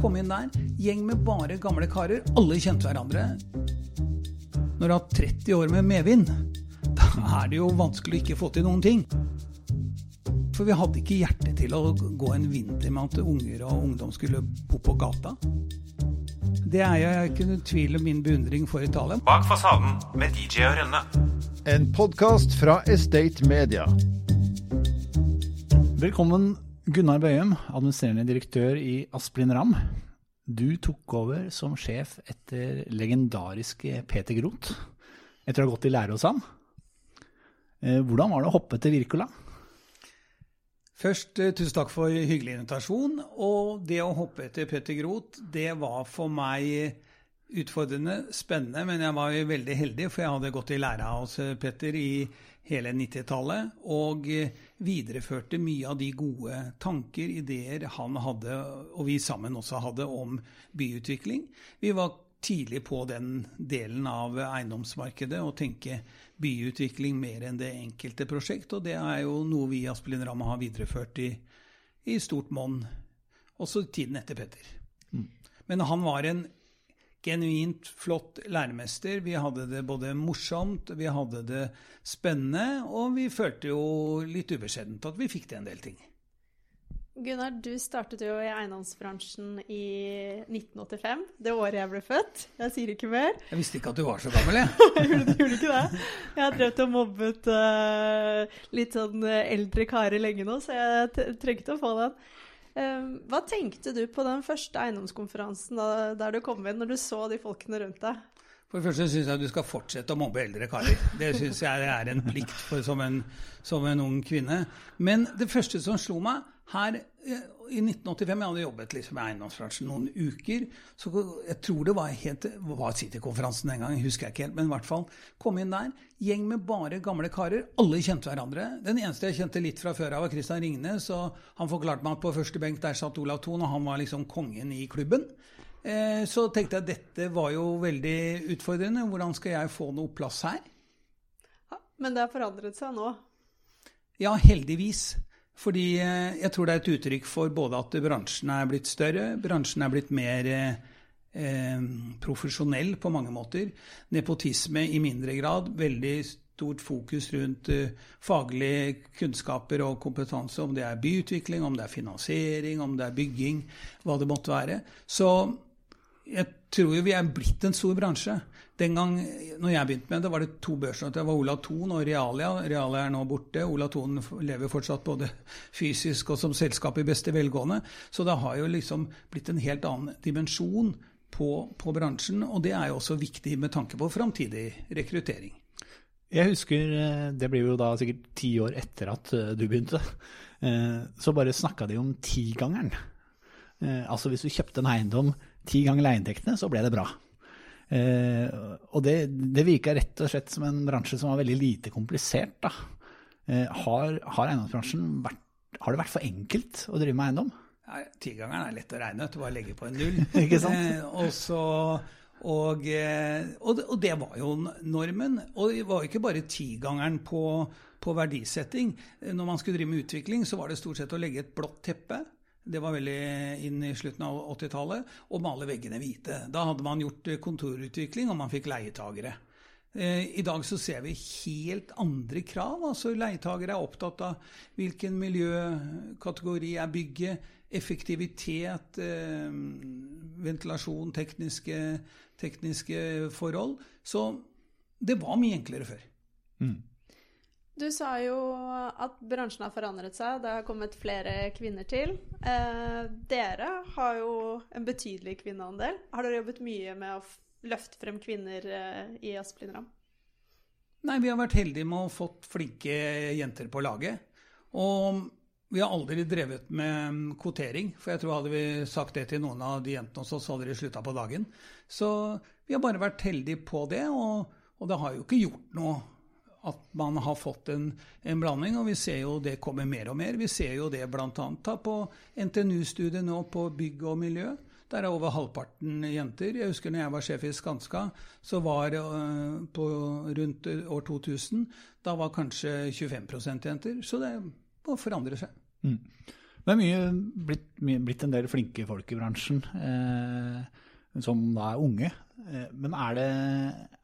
Kom inn der. Gjeng med bare gamle karer. Alle kjente hverandre. Når du har 30 år med medvind, da er det jo vanskelig å ikke få til noen ting. For vi hadde ikke hjerte til å gå en vinter med at unger og ungdom skulle bo på gata. Det er jeg ikke noe tvil om min beundring for Italia. Bak fasaden med DJ og Rønne. En podkast fra Estate Media. Velkommen, Gunnar Bøyum, administrerende direktør i Asplin Ram. Du tok over som sjef etter legendariske Peter Groth, etter å ha gått i lære hos han. Eh, Hvordan var det å hoppe til Wirkola? Først, eh, tusen takk for hyggelig invitasjon. Og det å hoppe etter Petter Groth, det var for meg utfordrende, spennende, men jeg var jo veldig heldig, for jeg hadde gått i lære hos Petter i hele 90-tallet, og eh, videreførte mye av de gode tanker, ideer han hadde, og vi sammen også hadde, om byutvikling. Vi var tidlig på den delen av eiendomsmarkedet og tenke byutvikling mer enn det enkelte prosjekt, og det er jo noe vi i Aspelin Ramma har videreført i, i stort monn, også tiden etter Petter. Men han var en genuint flott læremester. Vi hadde det både morsomt, vi hadde det spennende, og vi følte jo litt ubeskjedent at vi fikk til en del ting. Gunnar, du startet jo i eiendomsbransjen i 1985, det året jeg ble født. Jeg sier ikke mer. Jeg visste ikke at du var så gammel, jeg. gjorde, gjorde ikke det? Jeg har drevet og mobbet uh, litt sånn eh, eldre karer lenge nå, så jeg trengte å få den. Eh, hva tenkte du på den første eiendomskonferansen da, der du kom inn, når du så de folkene rundt deg? For det første syns jeg du skal fortsette å mobbe eldre karer. Det syns jeg er en plikt for, som, en, som en ung kvinne. Men det første som slo meg her eh, i 1985 Jeg hadde jobbet liksom med eiendomsbransjen noen uker. så Jeg tror det var helt, var City-konferansen den gangen, husker jeg ikke helt. Men i hvert fall kom inn der. Gjeng med bare gamle karer. Alle kjente hverandre. Den eneste jeg kjente litt fra før av, var Christian Ringnes. og Han forklarte meg at på første benk der satt Olav Thon, og han var liksom kongen i klubben. Eh, Så tenkte jeg at dette var jo veldig utfordrende. Hvordan skal jeg få noe plass her? Ja, Men det har forandret seg nå. Ja, heldigvis. Fordi eh, jeg tror det er et uttrykk for både at bransjen er blitt større, bransjen er blitt mer eh, eh, profesjonell på mange måter. Nepotisme i mindre grad. Veldig stort fokus rundt eh, faglige kunnskaper og kompetanse, om det er byutvikling, om det er finansiering, om det er bygging, hva det måtte være. Så jeg tror jo vi er blitt en stor bransje. Den gang når jeg begynte med det, var det to børsnoter. Det var Ola Thon og Realia. Realia er nå borte. Ola Thon lever fortsatt både fysisk og som selskap i beste velgående. Så det har jo liksom blitt en helt annen dimensjon på, på bransjen. Og det er jo også viktig med tanke på framtidig rekruttering. Jeg husker, eh, det blir jo da sikkert ti år etter at eh, du begynte, eh, så bare snakka de om tigangeren. Altså hvis du kjøpte en eiendom ti ganger leieinntektene, så ble det bra. Eh, og det, det virka rett og slett som en bransje som var veldig lite komplisert. Da. Eh, har, har eiendomsbransjen vært, har det vært for enkelt å drive med eiendom? Ja, Tigangeren er lett å regne ut. Bare legge på en null. Ikke sant? Eh, og, så, og, eh, og, og det var jo normen. Og det var jo ikke bare tigangeren på, på verdisetting. Når man skulle drive med utvikling, så var det stort sett å legge et blått teppe. Det var veldig inn i slutten av 80-tallet. å male veggene hvite. Da hadde man gjort eh, kontorutvikling, og man fikk leietagere. Eh, I dag så ser vi helt andre krav. altså Leietagere er opptatt av hvilken miljøkategori er bygget, effektivitet, eh, ventilasjon, tekniske, tekniske forhold. Så det var mye enklere før. Du sa jo at bransjen har forandret seg, det har kommet flere kvinner til. Eh, dere har jo en betydelig kvinneandel. Har dere jobbet mye med å løfte frem kvinner eh, i Asplin? Nei, vi har vært heldige med å ha fått flinke jenter på laget. Og vi har aldri drevet med kvotering, for jeg tror hadde vi sagt det til noen av de jentene hos oss, hadde de slutta på dagen. Så vi har bare vært heldige på det, og, og det har jo ikke gjort noe at man har fått en, en blanding, og vi ser jo det kommer mer og mer. Vi ser jo det bl.a. på NTNU-studiet nå på bygg og miljø. Der er over halvparten jenter. Jeg husker når jeg var sjef i Skanska, så var det på rundt år 2000, da var kanskje 25% jenter. Så det må forandre seg. Det er mye, blitt, mye, blitt en del flinke folk i bransjen, eh, som da er unge. Eh, men er det,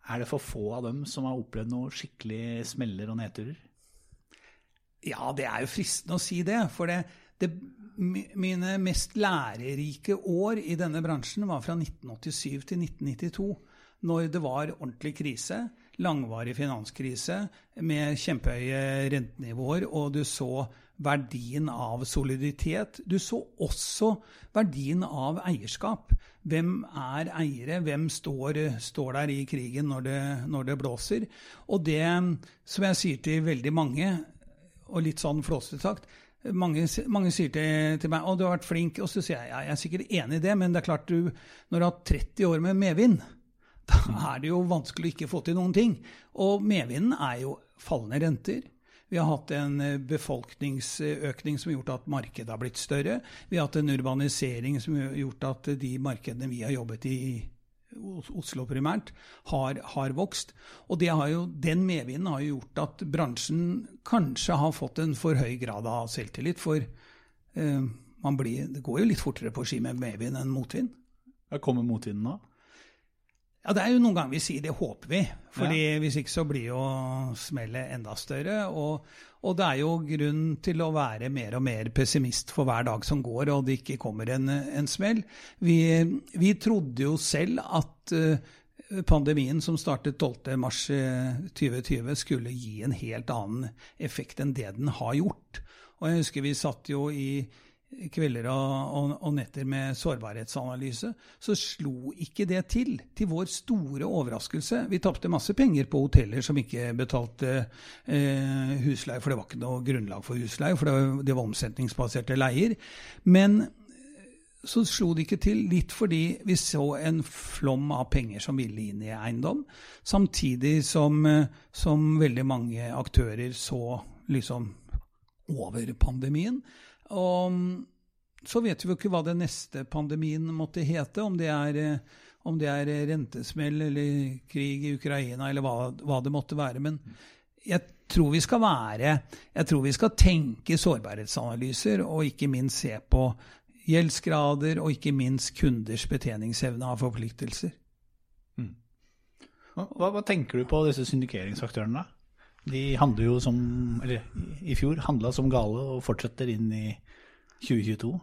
er det for få av dem som har opplevd noe skikkelig smeller og nedturer? Ja, det er jo fristende å si det. For det, det, mine mest lærerike år i denne bransjen var fra 1987 til 1992. Når det var ordentlig krise, langvarig finanskrise med kjempehøye rentenivåer, og du så verdien av soliditet. Du så også verdien av eierskap. Hvem er eiere? Hvem står, står der i krigen når det, når det, blåser? Og det, som jeg sier til veldig mange, og litt sånn flåsete sagt mange, mange, sier til, til meg å, du har vært flink, og så sier jeg ja, jeg er sikkert enig i det, men det er klart du, når du har 30 år med medvind, da er det jo vanskelig å ikke få til noen ting. Og medvinden er jo fallende renter. Vi har hatt en eh, befolkningsøkning som har gjort at markedet har blitt større. Vi har hatt en urbanisering som har gjort at de markedene vi har jobbet i, Oslo primært, har, har vokst. Og jo, den medvinden har jo gjort at bransjen kanskje har fått en for høy grad av selvtillit. For eh, blir, det går jo litt fortere på ski med medvind enn motvind. Kommer motvinden nå? Ja, Det er jo noen ganger vi sier det håper vi. fordi ja. Hvis ikke så blir jo smellet enda større. Og, og, det er jo grunn til å være mer og mer pessimist for hver dag som går, og det ikke kommer en, en smell. Vi, vi, trodde jo selv at uh, pandemien som startet 12.3.2020 eh, skulle gi en helt annen effekt enn det den har gjort. Og jeg husker vi satt jo i kvelder og, og, og, netter med sårbarhetsanalyse, så slo ikke det til. Til vår store overraskelse. Vi tapte masse penger på hoteller som ikke betalte eh, husleie, for det var ikke noe grunnlag for husleie, for det var, det var omsetningsbaserte leier. Men så slo det ikke til, litt fordi vi så en flom av penger som ville inn i eiendom, samtidig som, eh, som veldig mange aktører så liksom over pandemien. Og så vet vi jo ikke hva den neste pandemien måtte hete, om det er, eh, om det er rentesmell eller krig i Ukraina eller hva, hva, det måtte være. Men jeg tror vi skal være Jeg tror vi skal tenke sårbarhetsanalyser, og ikke minst se på gjeldsgrader, og ikke minst kunders betjeningsevne av forpliktelser. Mm. Hva, hva, tenker du på disse syndikeringsaktørene? De handler jo som Eller i fjor handla som gale og fortsetter inn i 2022.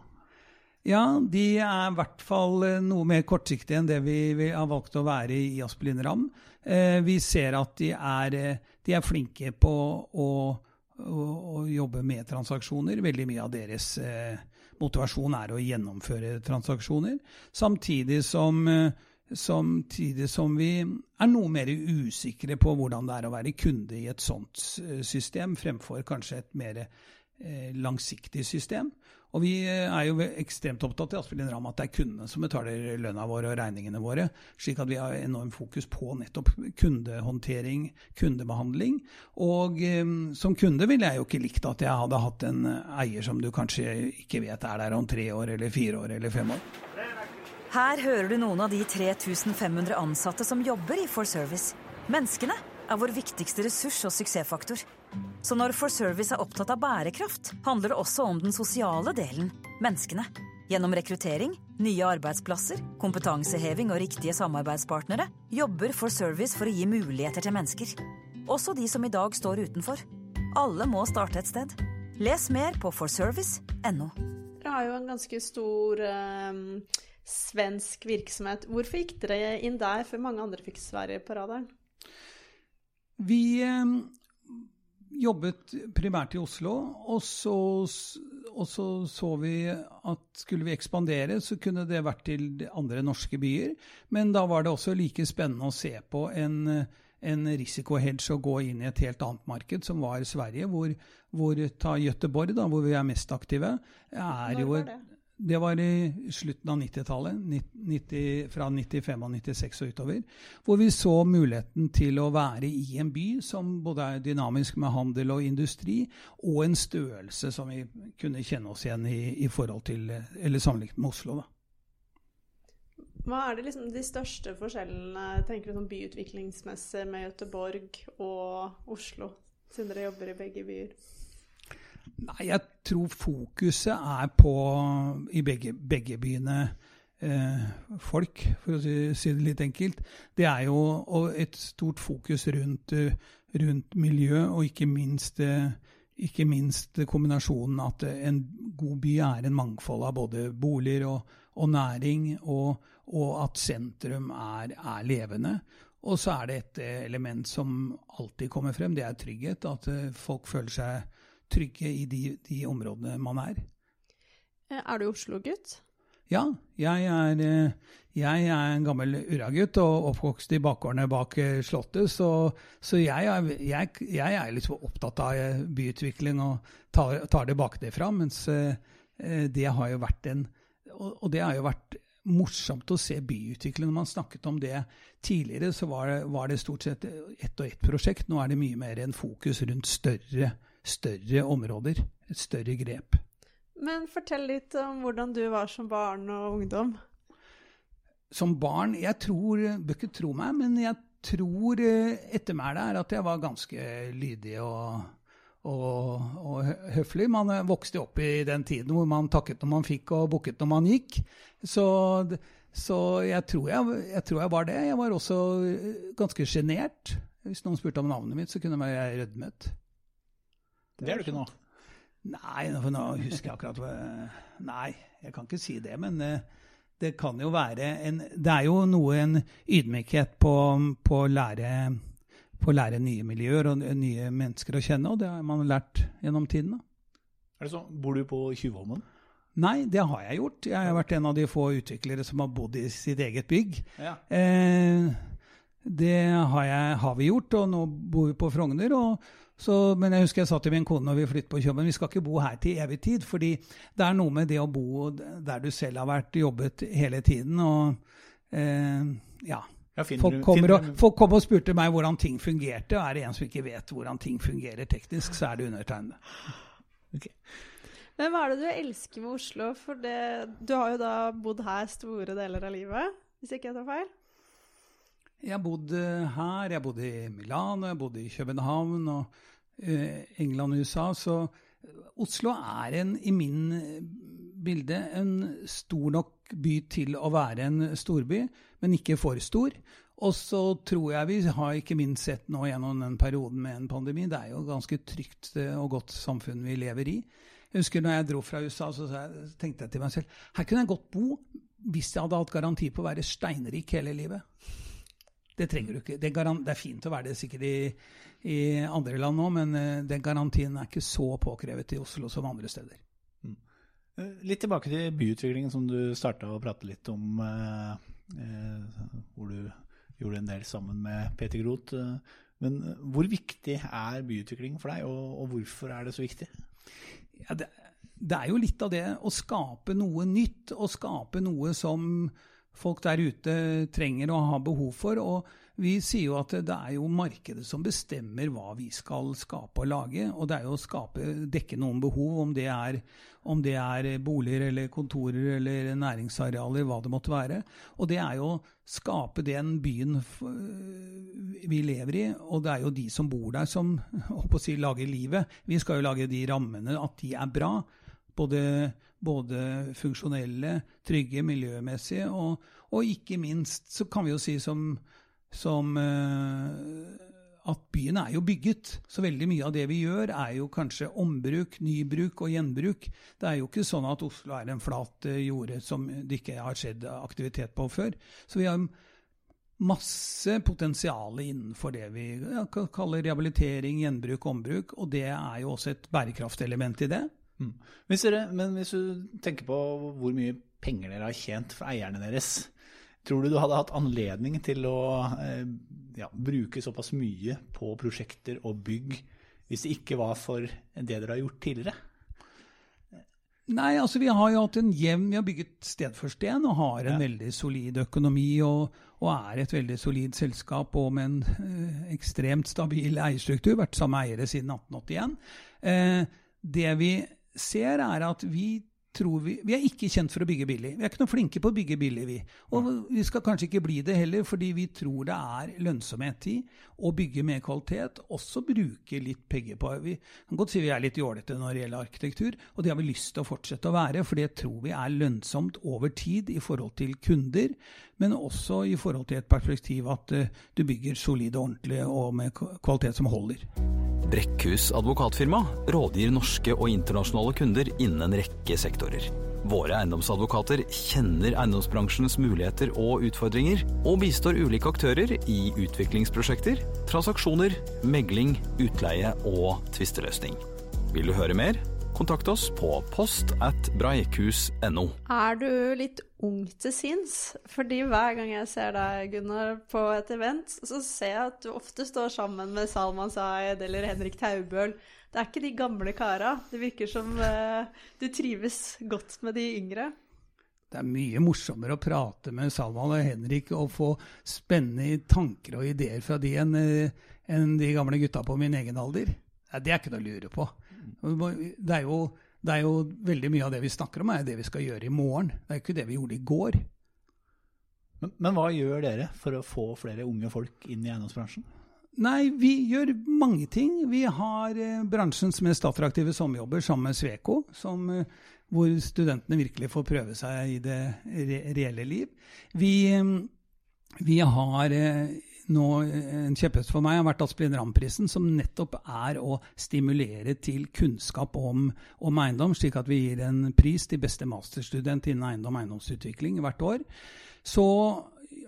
Ja, de er i hvert fall eh, noe mer kortsiktige enn det vi, har valgt å være i Aspelin Ram. Eh, vi ser at de er, eh, de er flinke på å, å, å, jobbe med transaksjoner. Veldig mye av deres motivasjon er å gjennomføre transaksjoner. Samtidig som Samtidig som vi er noe mer usikre på hvordan det er å være kunde i et sånt system, fremfor kanskje et mer eh, langsiktig system. Og vi eh, er jo ekstremt opptatt i Aspelin Ram at det er kundene som betaler lønna vår og regningene våre, slik at vi har enormt fokus på nettopp kundehåndtering, kundebehandling. Og eh, som kunde ville jeg jo ikke likt at jeg hadde hatt en eier som du kanskje ikke vet er der om tre år eller fire år eller fem år. Her hører du noen av de 3500 ansatte som jobber i For Service. Menneskene er vår viktigste ressurs og suksessfaktor. Så når For Service er opptatt av bærekraft, handler det også om den sosiale delen menneskene. Gjennom rekruttering, nye arbeidsplasser, kompetanseheving og riktige samarbeidspartnere jobber For Service for å gi muligheter til mennesker. Også de som i dag står utenfor. Alle må starte et sted. Les mer på forservice.no. Dere har jo en ganske stor eh, svensk virksomhet. Hvorfor gikk dere inn der før mange andre fikk Sverige på radaren? Vi eh, jobbet primært i Oslo, og så, og så, så vi at skulle vi ekspandere, så kunne det vært til andre norske byer. Men da var det også like spennende å se på en, en risikohedge å gå inn i et helt annet marked, som var Sverige, hvor, hvor ta Göteborg, da, hvor vi er mest aktive, er Når var det? Det var i slutten av 90-tallet, 90, fra 95 og 96 og utover, hvor vi så muligheten til å være i en by som både er dynamisk med handel og industri, og en størrelse som vi kunne kjenne oss igjen i, i forhold til, eller sammenlignet med Oslo. da. Hva er det liksom de største forskjellene tenker du sånn byutviklingsmessig med Göteborg og Oslo, siden dere jobber i begge byer? Nei, jeg tror fokuset er på, i begge, begge byene, eh, folk, for å si, si det litt enkelt. Det er jo et stort fokus rundt, eh, rundt miljø, og ikke minst, eh, ikke minst kombinasjonen at en god by er en mangfold av både boliger og, og næring, og, og, at sentrum er, er levende. Og så er det et element som alltid kommer frem, det er trygghet. At eh, folk føler seg trygge i de, de områdene man er. Eh, Er du Oslo-gutt? Ja, jeg er, eh, jeg er en gammel uragutt og oppvokst i bakgårdene bak eh, Slottet, så, så jeg, er, jeg, jeg er litt opptatt av byutvikling og tar, tar det bakfra, mens det har jo vært en og, det har jo vært morsomt å se byutvikling. Når man snakket om det tidligere, så var det, var det stort sett ett og ett prosjekt. Nå er det mye mer en fokus rundt større, større områder. Et større grep. Men fortell litt om hvordan du var som barn og ungdom. Som barn Jeg tror Bør ikke tro meg, men jeg tror eh, ettermælet er at jeg var ganske lydig og, og, og høflig. Man eh, vokste opp i den tiden hvor man takket når man fikk og bukket når man gikk. Så, så jeg, tror jeg, jeg tror jeg var det. Jeg var også eh, ganske sjenert. Hvis noen spurte om navnet mitt, så kunne jeg rødmet. Det er du ikke nå. Nei, for nå husker jeg akkurat Nei, jeg kan ikke si det, men eh, det kan jo være en Det er jo noe en ydmykhet på, på, å lære, på å lære nye miljøer og nye mennesker å kjenne, og det har man lært gjennom tiden. da. Er det sånn, Bor du på Tjuvholmen? Nei, det har jeg gjort. Jeg har vært en av de få utviklere som har bodd i sitt eget bygg. Ja. Eh, det har, jeg, har vi gjort, og nå bor vi på Frogner. Og, så, men jeg husker jeg sa til min kone når vi flyttet på Kjøben, vi skal ikke bo her til evig tid. fordi det er noe med det å bo der du selv har vært jobbet hele tiden. og eh, ja. Ja, finner Folk du- kommer, finner og, folk kom og spurte meg hvordan ting fungerte. og Er det en som ikke vet hvordan ting fungerer teknisk, så er det undertegnede. Men hva er det du elsker med Oslo? For det, du har jo da bodd her store deler av livet, hvis ikke jeg tar feil? Jeg bodde her, jeg bodde i Milano, jeg bodde i København og eh, England og USA. Så Oslo er en, i min bilde en stor nok by til å være en storby, men ikke for stor. Og så tror jeg vi har ikke minst sett nå gjennom den perioden med en pandemi, det er jo ganske trygt eh, og godt samfunn vi lever i. Jeg husker når jeg dro fra USA, så tenkte jeg til meg selv her kunne jeg godt bo hvis jeg hadde hatt garanti på å være steinrik hele livet. Det trenger du ikke. Det er, garan det er fint å være det sikkert i, i andre land nå, men eh, den garantien er ikke så påkrevet i Oslo som andre steder. Mm. Litt tilbake til byutviklingen som du starta å prate litt om, eh, eh, hvor du gjorde en del sammen med Peter Groth. eh, Men eh, hvor viktig er byutvikling for deg, og, og hvorfor er det så viktig? Ja, det, det er jo litt av det å skape noe nytt, og skape noe som folk der ute trenger og har behov for. Og vi sier jo at det er jo markedet som bestemmer hva vi skal skape og lage. Og det er jo å skape, dekke noen behov, om det er, om det er boliger eller kontorer eller næringsarealer, hva det måtte være. Og det er jo å skape den byen vi lever i, og det er jo de som bor der som å si, lager livet. Vi skal jo lage de rammene, at de er bra. Både, både funksjonelle, trygge, miljømessige, og, og ikke minst så kan vi jo si som, som uh, at byen er jo bygget. Så veldig mye av det vi gjør, er jo kanskje ombruk, nybruk og gjenbruk. Det er jo ikke sånn at Oslo er en flat eh, jorde som det ikke har skjedd aktivitet på før. Så vi har masse potensial innenfor det vi kaller rehabilitering, gjenbruk, ombruk. Og det er jo også et bærekraftelement i det. Hvis dere, men hvis du tenker på hvor mye penger dere har tjent for eierne deres, tror du du hadde hatt anledning til å eh, ja, bruke såpass mye på prosjekter og bygg hvis det ikke var for det dere har gjort tidligere? Nei, altså vi har jo hatt en jevn Vi har bygget sted for sten og har en Ja. veldig solid økonomi og, og er et veldig solid selskap og med en eh, ekstremt stabil eierstruktur. Vært samme eiere siden 1881. Eh, det vi ser, er at vi tror vi Vi er ikke kjent for å bygge billig. Vi er ikke noe flinke på å bygge billig, vi. Og vi skal kanskje ikke bli det heller, fordi vi tror det er lønnsomhet i å bygge med kvalitet, også bruke litt penger på Vi kan godt si vi er litt jålete når det gjelder arkitektur, og det har vi lyst til å fortsette å være, for det tror vi er lønnsomt over tid i forhold til kunder, men også i forhold til et perspektiv at eh, du bygger solid og ordentlig og med kvalitet som holder. Brekkhus advokatfirma rådgir norske og internasjonale kunder innen en rekke sektorer. Våre eiendomsadvokater kjenner eiendomsbransjens muligheter og utfordringer, og bistår ulike aktører i utviklingsprosjekter, transaksjoner, megling, utleie og tvisteløsning. Vil du høre mer? Kontakt oss på post at breikhus.no. Er du litt ung til sinns? Fordi hver gang jeg ser deg, Gunnar, på et event, så ser jeg at du ofte står sammen med Salman Zaid eller Henrik Taubøl. Det er ikke de gamle kara. Det virker som eh, du trives godt med de yngre. Det er mye morsommere å prate med Salman og Henrik og få spennende tanker og ideer fra de enn en de gamle gutta på min egen alder. Det er ikke noe å lure på. Det er, jo, det er jo veldig mye av det vi snakker om, er det vi skal gjøre i morgen. Det er ikke det vi gjorde i går. Men, men hva gjør dere for å få flere unge folk inn i eiendomsbransjen? Nei, vi gjør mange ting. Vi har eh, bransjens mest attraktive sommerjobber sammen med Sveko, som, eh, hvor studentene virkelig får prøve seg i det re reelle liv. Vi, eh, vi har eh, nå eh, En kjepphest for meg har vært Asplin Ramm-prisen, som nettopp er å stimulere til kunnskap om, om eiendom, slik at vi gir en pris til beste masterstudent innen eiendom og eiendomsutvikling hvert år. Så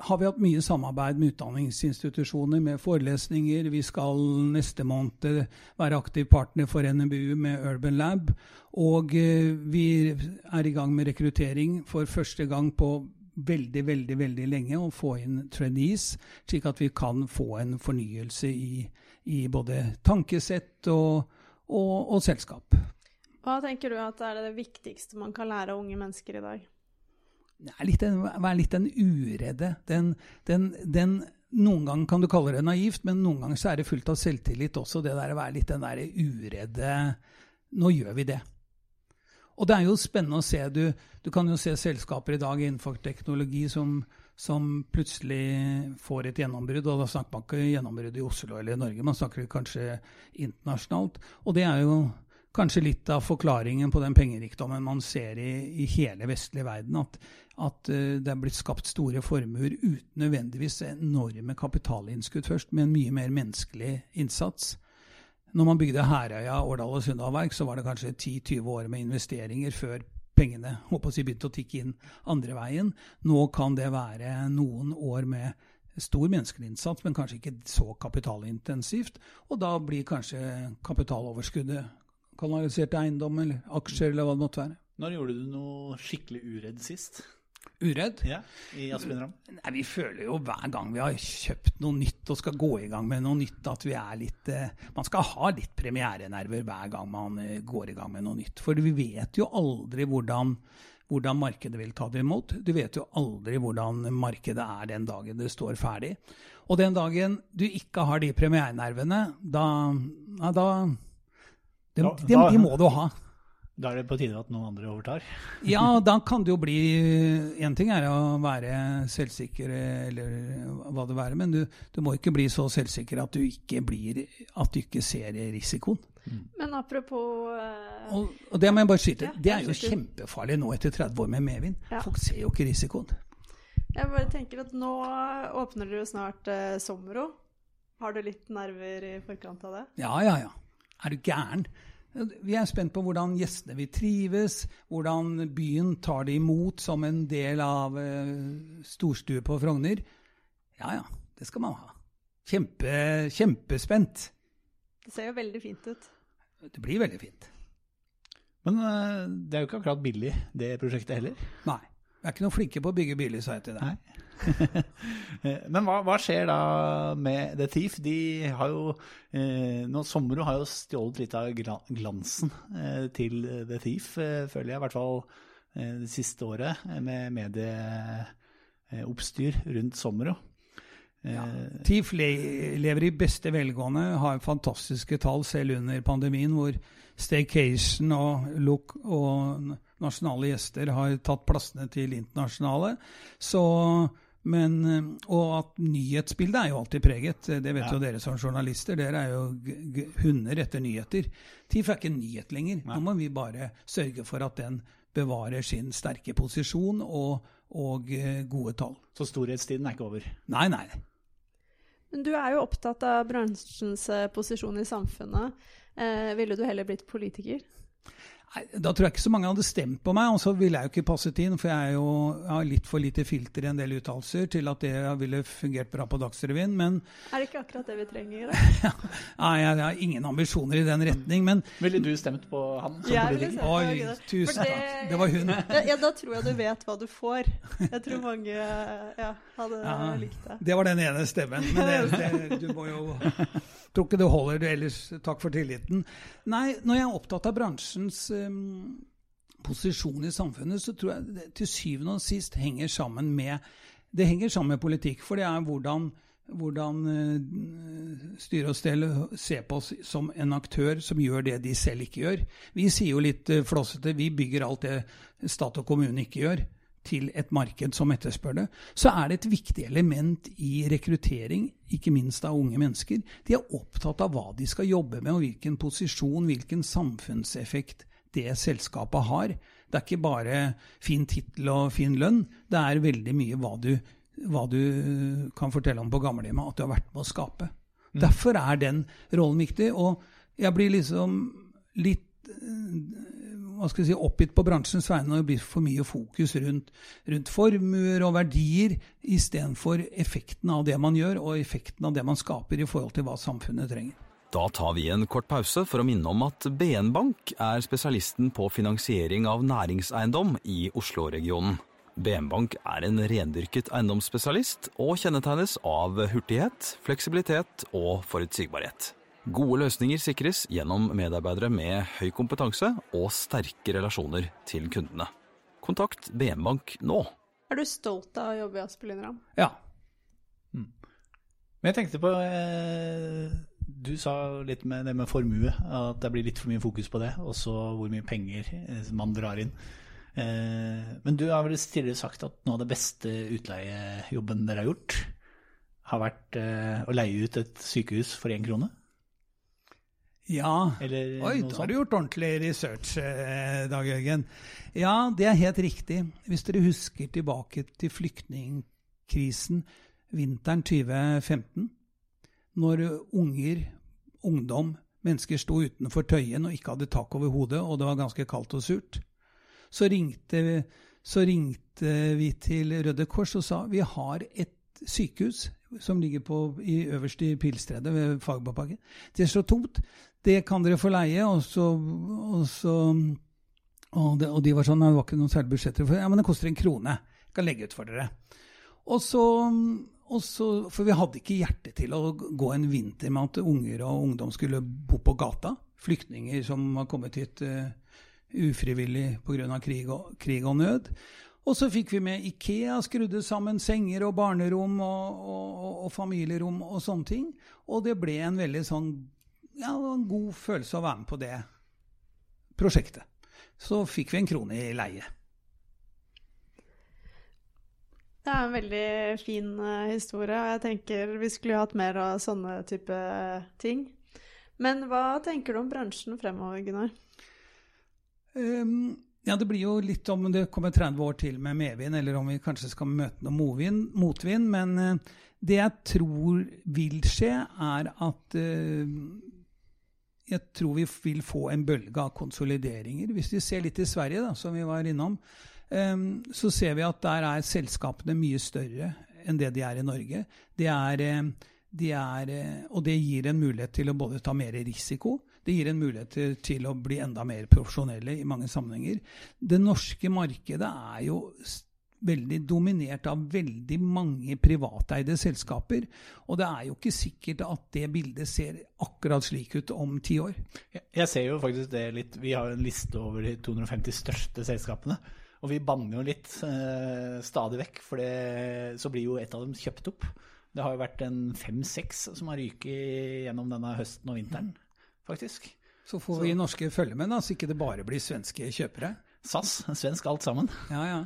har vi hatt mye samarbeid med utdanningsinstitusjoner, med forelesninger. Vi skal neste måned være aktiv partner for NMBU med Urban Lab. Og eh, vi er i gang med rekruttering for første gang på veldig, veldig veldig lenge å få inn trainees, slik at vi kan få en fornyelse i, i både tankesett og, og, og selskap. Hva tenker du at er det viktigste man kan lære unge mennesker i dag? Litt en, være litt den uredde. Den, den, den, noen ganger kan du kalle det naivt, men noen ganger så er det fullt av selvtillit også. Det der å være litt den der uredde Nå gjør vi det. Og det er jo spennende å se. Du, du kan jo se selskaper i dag innenfor teknologi som, som plutselig får et gjennombrudd. Og da snakker man ikke gjennombrudd i Oslo eller i Norge, man snakker kanskje internasjonalt. Og det er jo kanskje litt av forklaringen på den pengerikdommen man ser i, i hele vestlig verden. At, at uh, det er blitt skapt store formuer uten nødvendigvis enorme kapitalinnskudd først, med en mye mer menneskelig innsats. Når man bygde Herøya, Årdal og Sunndalverk, så var det kanskje 10-20 år med investeringer før pengene håper si, begynte å tikke inn andre veien. Nå kan det være noen år med stor menneskelig innsats, men kanskje ikke så kapitalintensivt. Og da blir kanskje kapitaloverskuddet kanalisert eiendom eller aksjer eller hva det måtte være. Når gjorde du noe skikkelig uredd sist? Uredd? Ja, I Ramm? Nei, Vi føler jo hver gang vi har kjøpt noe nytt og skal gå i gang med noe nytt, at vi er litt eh, Man skal ha litt premierenerver hver gang man eh, går i gang med noe nytt. For vi vet jo aldri hvordan, hvordan markedet vil ta det imot. Du vet jo aldri hvordan markedet er den dagen det står ferdig. Og den dagen du ikke har de premierenervene, da, ja, da de, Da- de, da- de må du ha. Da er det på tide at noen andre overtar. Ja, da kan det jo bli Én ting er å være selvsikker, eller hva det være, men du, du må ikke bli så selvsikker at du ikke, blir, at du ikke ser risikoen. Men apropos uh, Og, og det må jeg bare skyte. Ja, Det er jo kjempefarlig nå etter 30 år med medvind. Ja. Folk ser jo ikke risikoen. Jeg bare tenker at nå åpner dere jo snart uh, Somro. Har du litt nerver i forkant av det? Ja, ja, ja. Er du gæren? Vi er spent på hvordan gjestene vil trives, hvordan byen tar det imot som en del av eh, storstue på Frogner. Ja, ja. Det skal man ha. Kjempe, kjempespent. Det ser jo veldig fint ut. Det blir veldig fint. Men eh, det er jo ikke akkurat billig, det prosjektet heller. Nei. Vi er ikke noe flinke på å bygge biler, sa jeg til deg. Men hva, hva skjer da med The Thief? De har jo eh, nå Sommero har jo stjålet litt av glansen eh, til The Thief, eh, føler jeg. I hvert fall eh, det siste året, eh, med medieoppstyr rundt Sommero. Eh, Thief le lever i beste velgående, har fantastiske tall selv under pandemien, hvor staycation og, look og nasjonale gjester har tatt plassene til internasjonale. Så, men, og at nyhetsbildet er jo alltid preget. Det vet jo dere som journalister. Dere er jo g g hunder etter nyheter. TIFF er ikke en nyhet lenger. Nå må vi bare sørge for at den bevarer sin sterke posisjon og, og eh, gode tall. Så storhetstiden er ikke over. Nei, nei. Men du er jo opptatt av bransjens eh, posisjon i samfunnet. Eh, ville du heller blitt politiker? Nei, Da tror jeg ikke så mange hadde stemt på meg, og så ville jeg jo ikke passet inn, for jeg, er jo, jeg har litt for lite filter i en del uttalelser til at det ville fungert bra på Dagsrevyen. Men Er det ikke akkurat det vi trenger? Da? nei, jeg har ingen ambisjoner i den retning. Men Ville du stemt på han som Jeg ville politiker? stemt på oi, tusen det, takk. Det var hun. Ja, ja, da tror jeg du vet hva du får. Jeg tror mange ja, hadde Ja, likt det. det var den ene stemmen. Men det, det, du må jo Tror ikke det holder, du ellers. Takk for tilliten. Nei, når jeg er opptatt av bransjens um, posisjon i samfunnet, så tror jeg det til syvende og sist henger sammen med Det henger sammen med politikk. For det er hvordan hvordan eh, styre og stell ser på oss som en aktør som gjør det de selv ikke gjør. Vi sier jo litt eh, flåsete vi bygger alt det stat og kommune ikke gjør, til et marked som etterspør det. Så er det et viktig element i rekruttering, ikke minst av unge mennesker. De er opptatt av hva de skal jobbe med, og hvilken posisjon, hvilken samfunnseffekt det selskapet har. Det er ikke bare fin tittel og fin lønn, det er veldig mye hva du, hva du kan fortelle om på gamlehjemmet, at du har vært med å skape. Derfor er den rollen viktig. Og jeg blir liksom litt eh, hva skal jeg si, oppgitt på bransjens vegne når det blir for mye fokus rundt, rundt formuer og verdier, istedenfor effekten av det man gjør, og effekten av det man skaper i forhold til hva samfunnet trenger. Da tar vi en kort pause for å minne om at BN Bank er spesialisten på finansiering av næringseiendom i Oslo-regionen. BN Bank er en rendyrket eiendomsspesialist og kjennetegnes av hurtighet, fleksibilitet og forutsigbarhet. Gode løsninger sikres gjennom medarbeidere med høy kompetanse og sterke relasjoner til kundene. Kontakt BN Bank nå. Er du stolt av å jobbe i Aspelin Ramm? Ja. Men jeg tenkte på eh, Du sa litt med det med formue, at det blir litt for mye fokus på det. Og så hvor mye penger eh, man drar inn. Eh, men du har vel tidligere sagt at noe av det beste utleiejobben dere har gjort, har vært eh, å leie ut et sykehus for én krone? Ja. Eller Oi, da har du gjort ordentlig research, eh, Dag Jørgen. Ja, det er helt riktig. Hvis dere husker tilbake til flyktningkrisen vinteren 2015, når unger, ungdom, mennesker sto utenfor Tøyen og ikke hadde tak over hodet, og det var ganske kaldt og surt, så ringte, så ringte vi til Røde Kors og sa vi har et sykehus som ligger på, i, øverst i Pilstredet ved Fagerbakken. Det er så tomt. Det kan dere få leie. Og så, og, så, og, det, og de var sånn, det var ikke noen særlig budsjetter for Ja, men det koster en krone. Jeg kan legge ut for dere. Og så, og så, For vi hadde ikke hjerte til å gå en vinter med at unger og ungdom skulle bo på gata. Flyktninger som var kommet hit uh, ufrivillig pga. Krig, og- krig og nød. Og så fikk vi med Ikea, skrudde sammen senger og barnerom og, og, og familierom og sånne ting. Og det ble en veldig sånn ja, en god følelse å være med på det prosjektet. Så fikk vi en krone i leie. Det er en veldig fin eh, historie, og jeg tenker vi skulle hatt mer av sånne type ting. Men hva tenker du om bransjen fremover, Gunnar? Um, ja, det blir jo litt om det kommer 30 år til med medvind, eller om vi kanskje skal møte noe motvind. motvind men eh, det jeg tror vil skje, er at eh, jeg tror vi vil få en bølge av konsolideringer. Hvis vi ser litt i Sverige, da, som vi var innom, ehm, så ser vi at der er selskapene mye større enn det de er i Norge. Det er, eh, de er, eh, og det gir en mulighet til å både ta mer risiko. Det gir en mulighet til, til å bli enda mer profesjonelle i mange sammenhenger. Det norske markedet er jo veldig dominert av veldig mange privateide selskaper. Og det er jo ikke sikkert at det bildet ser akkurat slik ut om ti år. Jeg- ser jo faktisk det litt Vi har jo en liste over de 250 største selskapene. Og vi banner jo litt eh, stadig vekk, for det, så blir jo et av dem kjøpt opp. Det har jo vært en fem-seks som har ryket gjennom denne høsten og vinteren, faktisk. Så får vi norske følge med, da, så ikke det bare blir svenske kjøpere. SAS, svensk alt sammen. Ja, ja.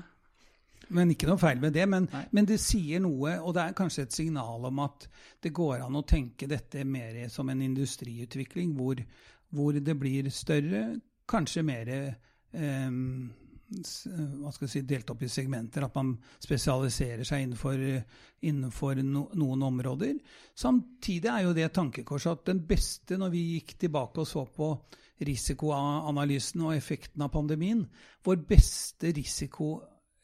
Men ikke noe feil med det. Men, men det sier noe, og det er kanskje et signal om at det går an å tenke dette mer som en industriutvikling, hvor, hvor det blir større, kanskje mer eh, hva skal jeg si, delt opp i segmenter, at man spesialiserer seg innenfor, innenfor no, noen områder. Samtidig er jo det et tankekors at den beste, når vi gikk tilbake og så på risikoanalysen og effekten av pandemien, vår beste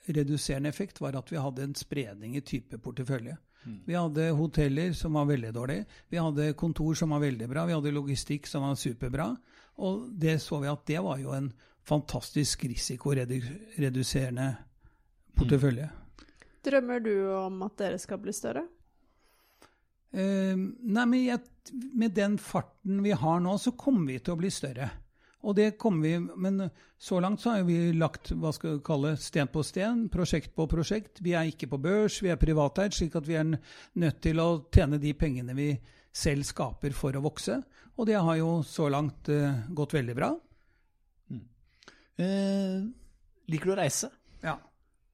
risikoreduserende effekt var at vi hadde en spredning i type portefølje. Vi hadde hoteller som var veldig dårlige, vi hadde kontor som var veldig bra, vi hadde logistikk som var superbra. Og det så vi at det var jo en fantastisk risikoreduserende portefølje. Drømmer du om at dere skal bli større? Eh, nei, men jeg, med den farten vi har nå, så kommer vi til å bli større. Og det kommer vi, Men så langt så har vi lagt hva skal vi kalle, sten på sten, prosjekt på prosjekt. Vi er ikke på børs, vi er privateid, slik at vi er nødt til å tjene de pengene vi selv skaper for å vokse. Og det har jo så langt uh, gått veldig bra. Eh, liker du å reise? Ja.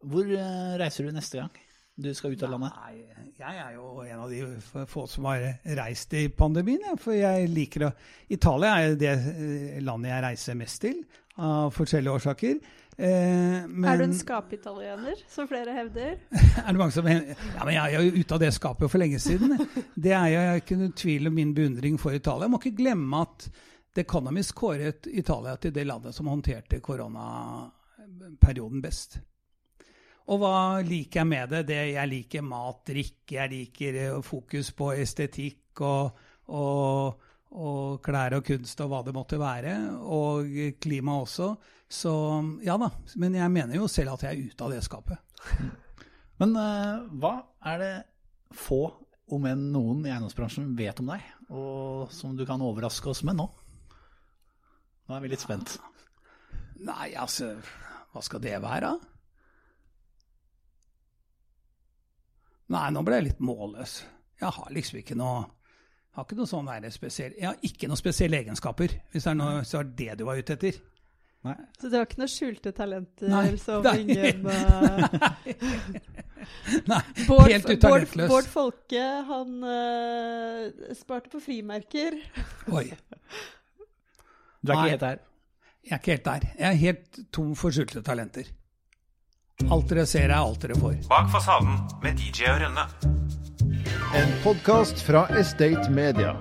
Hvor uh, reiser du neste gang du skal ut av landet? Nei, jeg er jo en av de få som har reist i pandemien. Ja, For jeg liker å Italia er det eh, landet jeg reiser mest til, av forskjellige årsaker. Eh, men, Er du en skapitaliener, som flere hevder? er det mange som Ja, men jeg er jo ute av det skapet for lenge siden. Det er jo ikke noen tvil om min beundring for Italia. Jeg må ikke glemme at The Economist kåret Italia til det landet som håndterte koronaperioden best. Og hva liker jeg med det? det jeg liker mat, drikke, jeg liker eh, fokus på estetikk og, og, og klær og kunst og hva det måtte være. Og klima også. Så ja da. Men jeg mener jo selv at jeg er ute av det skapet. Men uh, hva er det få, om enn noen i eiendomsbransjen, vet om deg, og som du kan overraske oss med nå? Nå er vi litt spent. Nei, altså Hva skal det være? Nei, nå ble jeg litt målløs. Jeg har liksom ikke noe har ikke noe sånn der spesiell, Jeg har ikke noen spesielle egenskaper, hvis det er noe, så er det du var ute etter. Så du har ikke noen skjulte talenter Nei, som nei. ingen eh, Nei, Bård, helt Bård, utalentløs. Bård Folke, han uh, sparte på frimerker. Oi, Du er Nei. ikke helt der. jeg er ikke helt der. Jeg er helt tom for skjulte talenter. Alt dere ser, er alt dere får. Bak fasaden med DJ og Rønne. En podkast fra Estate Media.